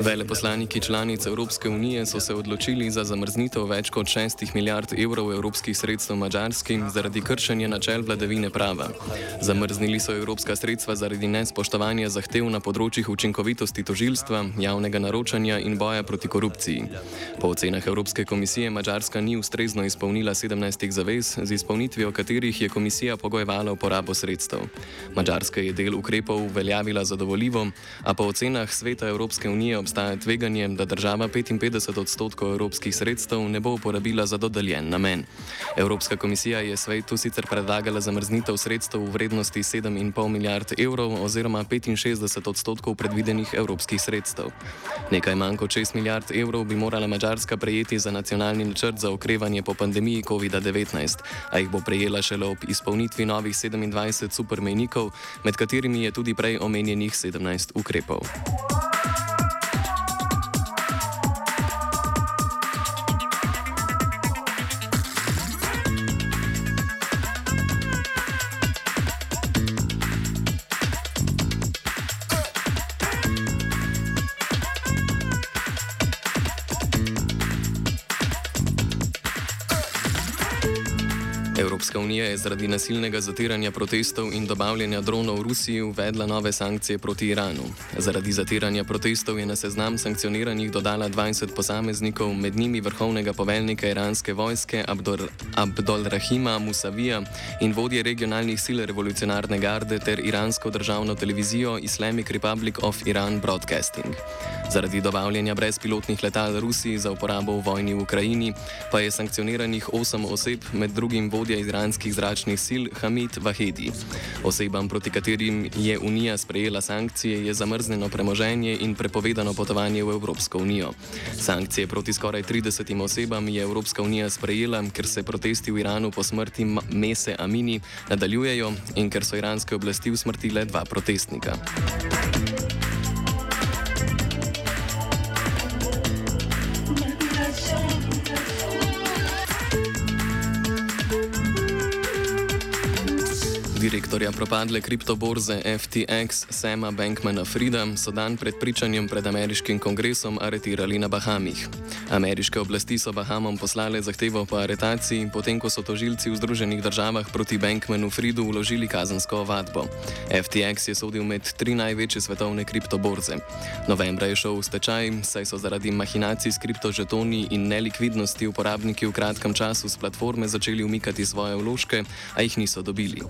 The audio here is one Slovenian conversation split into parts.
Veleposlaniki članic Evropske unije so se odločili za zamrznitev več kot 6 milijard evrov evropskih sredstev Mačarski zaradi kršenja načel vladavine prava. Zamrznili so evropska sredstva zaradi nespoštovanja zahtev na področjih učinkovitosti tožilstva, javnega naročanja in boja proti korupciji. Po ocenah Evropske komisije Mačarska ni ustrezno izpolnila 17 zavez, z izpolnitvijo katerih je komisija pogojevala uporabo sredstev. Mačarska je del ukrepov uveljavila zadovoljivo, a po ocenah Sveta Evropske unije obstaja tveganje, da država 55 odstotkov evropskih sredstev ne bo uporabila za dodeljen namen. Evropska komisija je svetu sicer predlagala zamrznitev sredstev v vrednosti 7,5 milijard evrov oziroma 65 odstotkov predvidenih evropskih sredstev. Nekaj manj kot 6 milijard evrov bi morala Mačarska prejeti za nacionalni načrt za okrevanje po pandemiji COVID-19, a jih bo prejela šele ob izpolnitvi novih 27 supermejnikov, med katerimi je tudi prej omenjenih 17 ukrepov. Evropska unija je zaradi nasilnega zatiranja protestov in dobavljanja dronov v Rusiji uvedla nove sankcije proti Iranu. Zaradi zatiranja protestov je na seznam sankcioniranih dodala 20 posameznikov, med njimi vrhovnega poveljnika iranske vojske Abdul Rahima Musavija in vodje regionalnih sil revolucionarne garde ter iransko državno televizijo Islamic Republic of Iran Broadcasting. Zaradi dobavljanja brezpilotnih letal Rusiji za uporabo v vojni v Ukrajini pa je sankcioniranih 8 oseb, med drugim vodja iranskih zračnih sil Hamid Vahedi. Osebam, proti katerim je Unija sprejela sankcije, je zamrznjeno premoženje in prepovedano potovanje v Evropsko unijo. Sankcije proti skoraj 30 osebam je Evropska unija sprejela, ker se protesti v Iranu po smrti Mese Amini nadaljujejo in ker so iranske oblasti usmrtile dva protestnika. Direktorja propadle kriptoborze FTX Sama Bankmana Frida so dan pred pričanjem pred ameriškim kongresom aretirali na Bahamih. Ameriške oblasti so Bahamom poslale zahtevo po aretaciji, potem ko so tožilci v Združenih državah proti Bankmanu Fridu uložili kazensko ovadbo. FTX je sodil med tri največje svetovne kriptoborze. Novembra je šel v stečaj, saj so zaradi mahinacij s kriptožetoni in nelikvidnosti uporabniki v kratkem času z platforme začeli umikati svoje vložke, a jih niso dobili.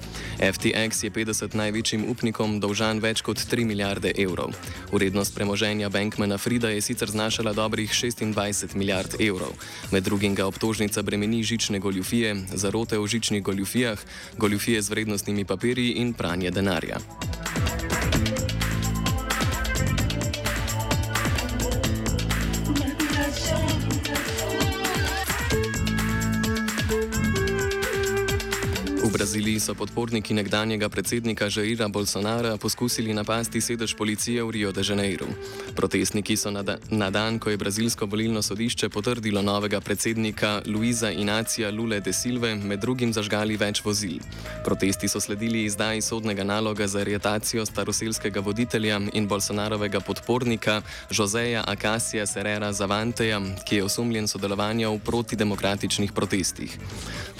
FTX je 50 največjim upnikom dolžan več kot 3 milijarde evrov. Urednost premoženja Bankmana Frida je sicer znašala dobrih 26 milijard evrov. Med drugim ga obtožnica bremeni žične goljufije, zarote v žičnih goljufijah, goljufije z vrednostnimi papirji in pranje denarja. Braziliji so podporniki nekdanjega predsednika Jaira Bolsonara poskusili napasti sedež policije v Rio de Janeiro. Protestniki so na, da, na dan, ko je brazilsko volilno sodišče potrdilo novega predsednika Luisa Inacija Lule de Silve, med drugim zažgali več vozil. Protesti so sledili izdaji sodnega naloga za aretacijo staroselskega voditelja in Bolsonarovega podpornika Joseja Acacia Serrera Zavanteja, ki je osumljen sodelovanja v protidemokratičnih protestih.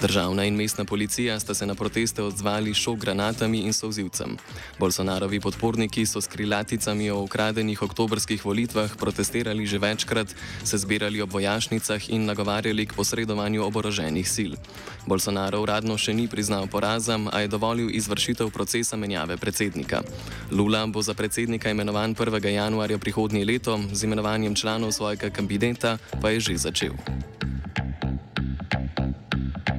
Državna in mestna policija sta se na proteste odzvali šok granatami in sozivcem. Bolsonarovi podporniki so s krilaticami o ukradenih oktobrskih volitvah protestirali že večkrat, se zbirali ob vojašnicah in nagovarjali k posredovanju oboroženih sil. Bolsonaro uradno še ni priznal poraza, a je dovolil izvršitev procesa menjave predsednika. Lula bo za predsednika imenovan 1. januarja prihodnje leto, z imenovanjem članov svojega kabineta pa je že začel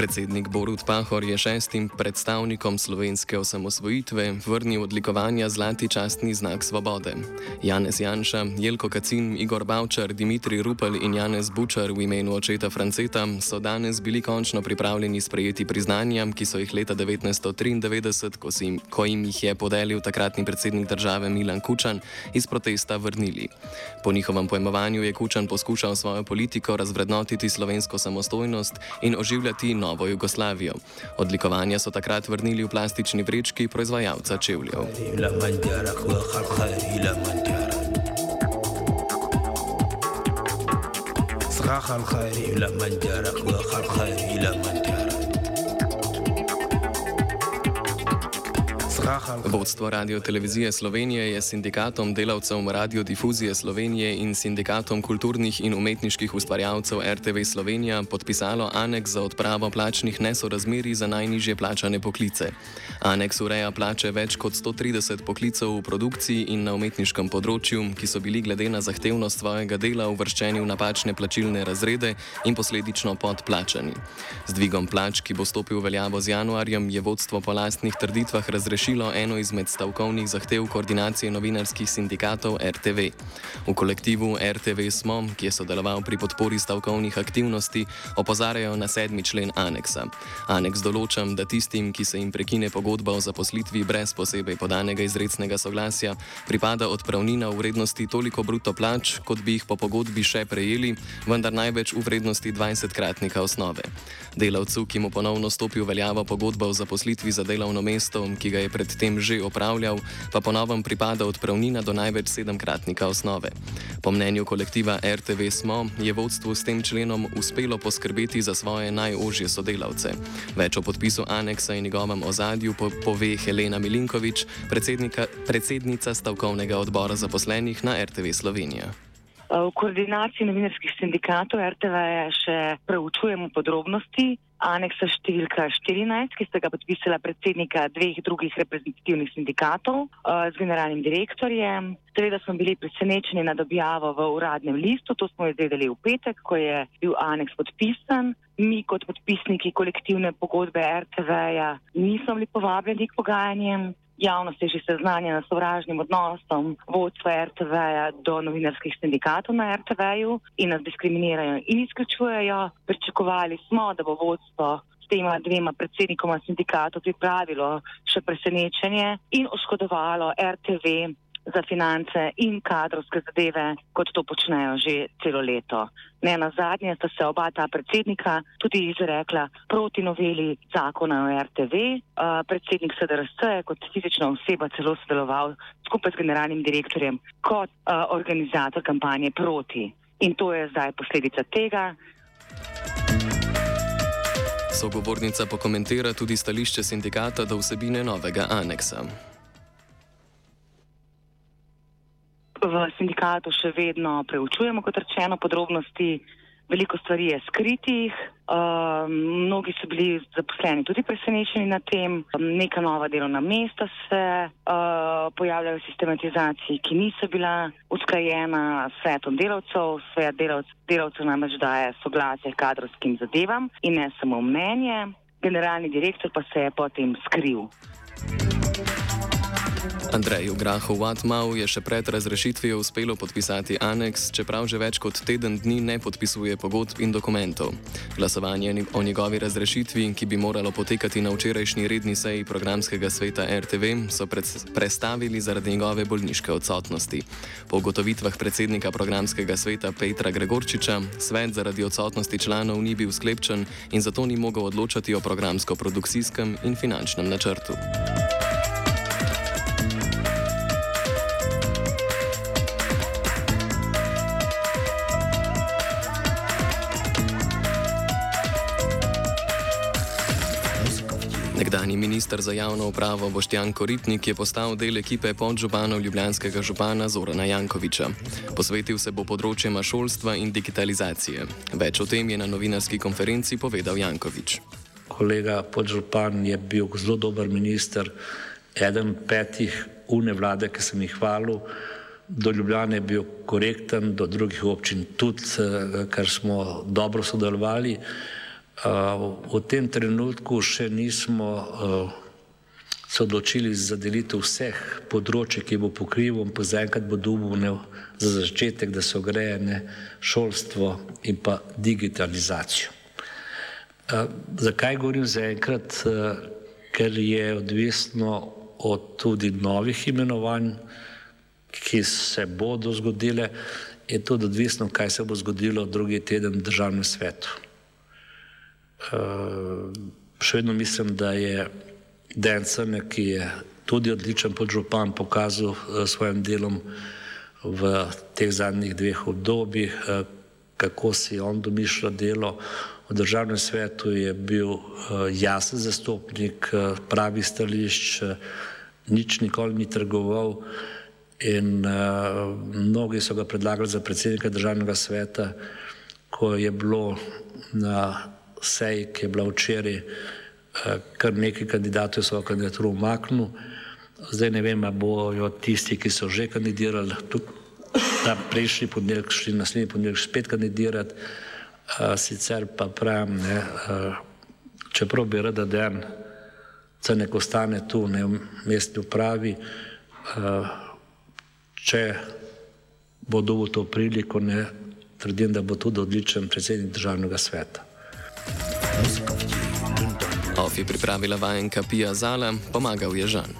Predsednik Borut Pahor je šestim predstavnikom slovenske osamosvojitve vrnil odlikovanja Zlati častni znak svobode. Janez Janša, Jelko Kacin, Igor Bavčar, Dimitri Rupel in Janez Bučar v imenu očeta Franceta so danes bili končno pripravljeni sprejeti priznanja, ki so jih leta 1993, ko, jim, ko jim jih je podelil takratni predsednik države Milan Kučan, iz protesta vrnili. Po njihovem pojmovanju je Kučan poskušal svojo politiko razvrednotiti slovensko samostojnost in oživljati novo Jugoslavijo. Odlikovanja so takrat vrnili v plastični vrečki proizvajalca čevljev. صراحة الخير لا من جارك وخير لا من Vodstvo Radio Televizije Slovenije je sindikatom delavcev radiodifuzije Slovenije in sindikatom kulturnih in umetniških ustvarjalcev RTV Slovenija podpisalo aneks za odpravo plačnih nesorazmerij za najnižje plačane poklice. Aneks ureja plače več kot 130 poklicev v produkciji in na umetniškem področju, ki so bili glede na zahtevnost svojega dela uvrščeni v napačne plačilne razrede in posledično podplačani. Z dvigom plač, ki bo stopil v veljavo z januarjem, je vodstvo po lastnih trditvah razrešilo razkrilo eno izmed stavkovnih zahtev koordinacije novinarskih sindikatov RTV. V kolektivu RTV smo, ki je sodeloval pri podpori stavkovnih aktivnosti, opozarjajo na sedmi člen aneksa. Aneks določa, da tistim, ki se jim prekine pogodba o zaposlitvi brez posebej podanega izrecnega soglasja, pripada odpravnina v vrednosti toliko bruto plač, kot bi jih po pogodbi še prejeli, vendar največ v vrednosti 20-kratnika osnove. Delavcu, ki mu ponovno stopi v veljavo pogodba o zaposlitvi za delovno mesto, ki ga je pred predtem že opravljal, pa ponovem pripada odpravnina do največ sedemkratnika osnove. Po mnenju kolektiva RTV Smo je vodstvu s tem členom uspelo poskrbeti za svoje najožje sodelavce. Več o podpisu aneksa in njegovem ozadju po pove Helena Milinkovič, predsednica stavkovnega odbora zaposlenih na RTV Slovenija. V koordinaciji novinarskih sindikatov RTV še preučujemo podrobnosti aneksa številka 14, ki ste ga podpisala predsednika dveh drugih reprezentativnih sindikatov uh, z generalnim direktorjem. Seveda smo bili presenečeni nad objavo v uradnem listu, to smo izvedeli v petek, ko je bil aneks podpisan. Mi kot podpisniki kolektivne pogodbe RTV-ja nismo bili povabljeni k pogajanjem. Javnost je že seznanjena s sovražnim odnosom vodstva RTV-ja do novinarskih sindikatov na RTV-ju in nas diskriminirajo in izključujejo. Pričakovali smo, da bo vodstvo s tema dvema predsednikoma sindikatov pripravilo še presenečenje in oškodovalo RTV za finance in kadrovske zadeve, kot to počnejo že celo leto. Ne na zadnje sta se oba ta predsednika tudi izrekla proti noveli zakona o RTV. Uh, predsednik SDRS je kot fizična oseba celo sodeloval skupaj s generalnim direktorjem kot uh, organizator kampanje proti. In to je zdaj posledica tega. Sogovornica pokomentira tudi stališče sindikata do vsebine novega aneksa. V sindikatu še vedno preučujemo, kot rečeno, podrobnosti. Veliko stvari je skritih, uh, mnogi so bili zaposleni tudi presenečeni na tem, neka nova delovna mesta se uh, pojavljajo v sistematizaciji, ki niso bila usklajena s svetom delavcev. Svet delavcev, delavcev namreč daje soglasje kadrovskim zadevam in ne samo mnenje. Generalni direktor pa se je potem skril. Andreju Grahu Watmau je še pred razrešitvijo uspelo podpisati aneks, čeprav že več kot teden dni ne podpisuje pogodb in dokumentov. Glasovanje o njegovi razrešitvi, ki bi moralo potekati na včerajšnji redni seji programskega sveta RTV, so prestavili zaradi njegove bolniške odsotnosti. Po ugotovitvah predsednika programskega sveta Petra Gregorčiča, svet zaradi odsotnosti članov ni bil sklepčen in zato ni mogel odločati o programsko-produkcijskem in finančnem načrtu. Nekdani minister za javno upravo Boštjan Koritnik je postal del ekipe podžupanov ljubljanskega župana Zorana Jankoviča. Posvetil se bo področjema šolstva in digitalizacije. Več o tem je na novinarski konferenci povedal Jankovič. Kolega podžupan je bil zelo dober minister, eden petih une vlade, ki sem jih hvalil. Do Ljubljana je bil korekten, do drugih občin tudi, ker smo dobro sodelovali. V tem trenutku še nismo se odločili za delitev vseh področji, ki bo pokrival, pa zaenkrat bo dubovne za začetek, da so grejene šolstvo in pa digitalizacijo. Zakaj govorim zaenkrat? Ker je odvisno od tudi novih imenovanj, ki se bodo zgodile, je tudi odvisno, kaj se bo zgodilo drugi teden v državnem svetu. Še vedno mislim, da je Dan Crne, ki je tudi odličen podžupan, pokazal svojim delom v teh zadnjih dveh obdobjih, kako si on domišlja delo. V državnem svetu je bil jasen zastopnik, pravi stališč, nič nikoli ni trgoval in mnogi so ga predlagali za predsednika državnega sveta, ko je bilo na seji, ki je bila včeraj, kar nekaj kandidatov svojo kandidaturo umaknil. Zdaj ne vem, ali bojo tisti, ki so že kandidirali, tudi ta prejšnji ponedeljek, šli naslednji ponedeljek spet kandidirati. Sicer pa pravim, ne, čeprav bi rada dan, da nek ostane tu, ne v mestni upravi, če bo dobil to priliko, ne, trdim, da bo tudi odličen predsednik državnega sveta. Of je pripravila vajenka Pija Zala, pomagal je Žan.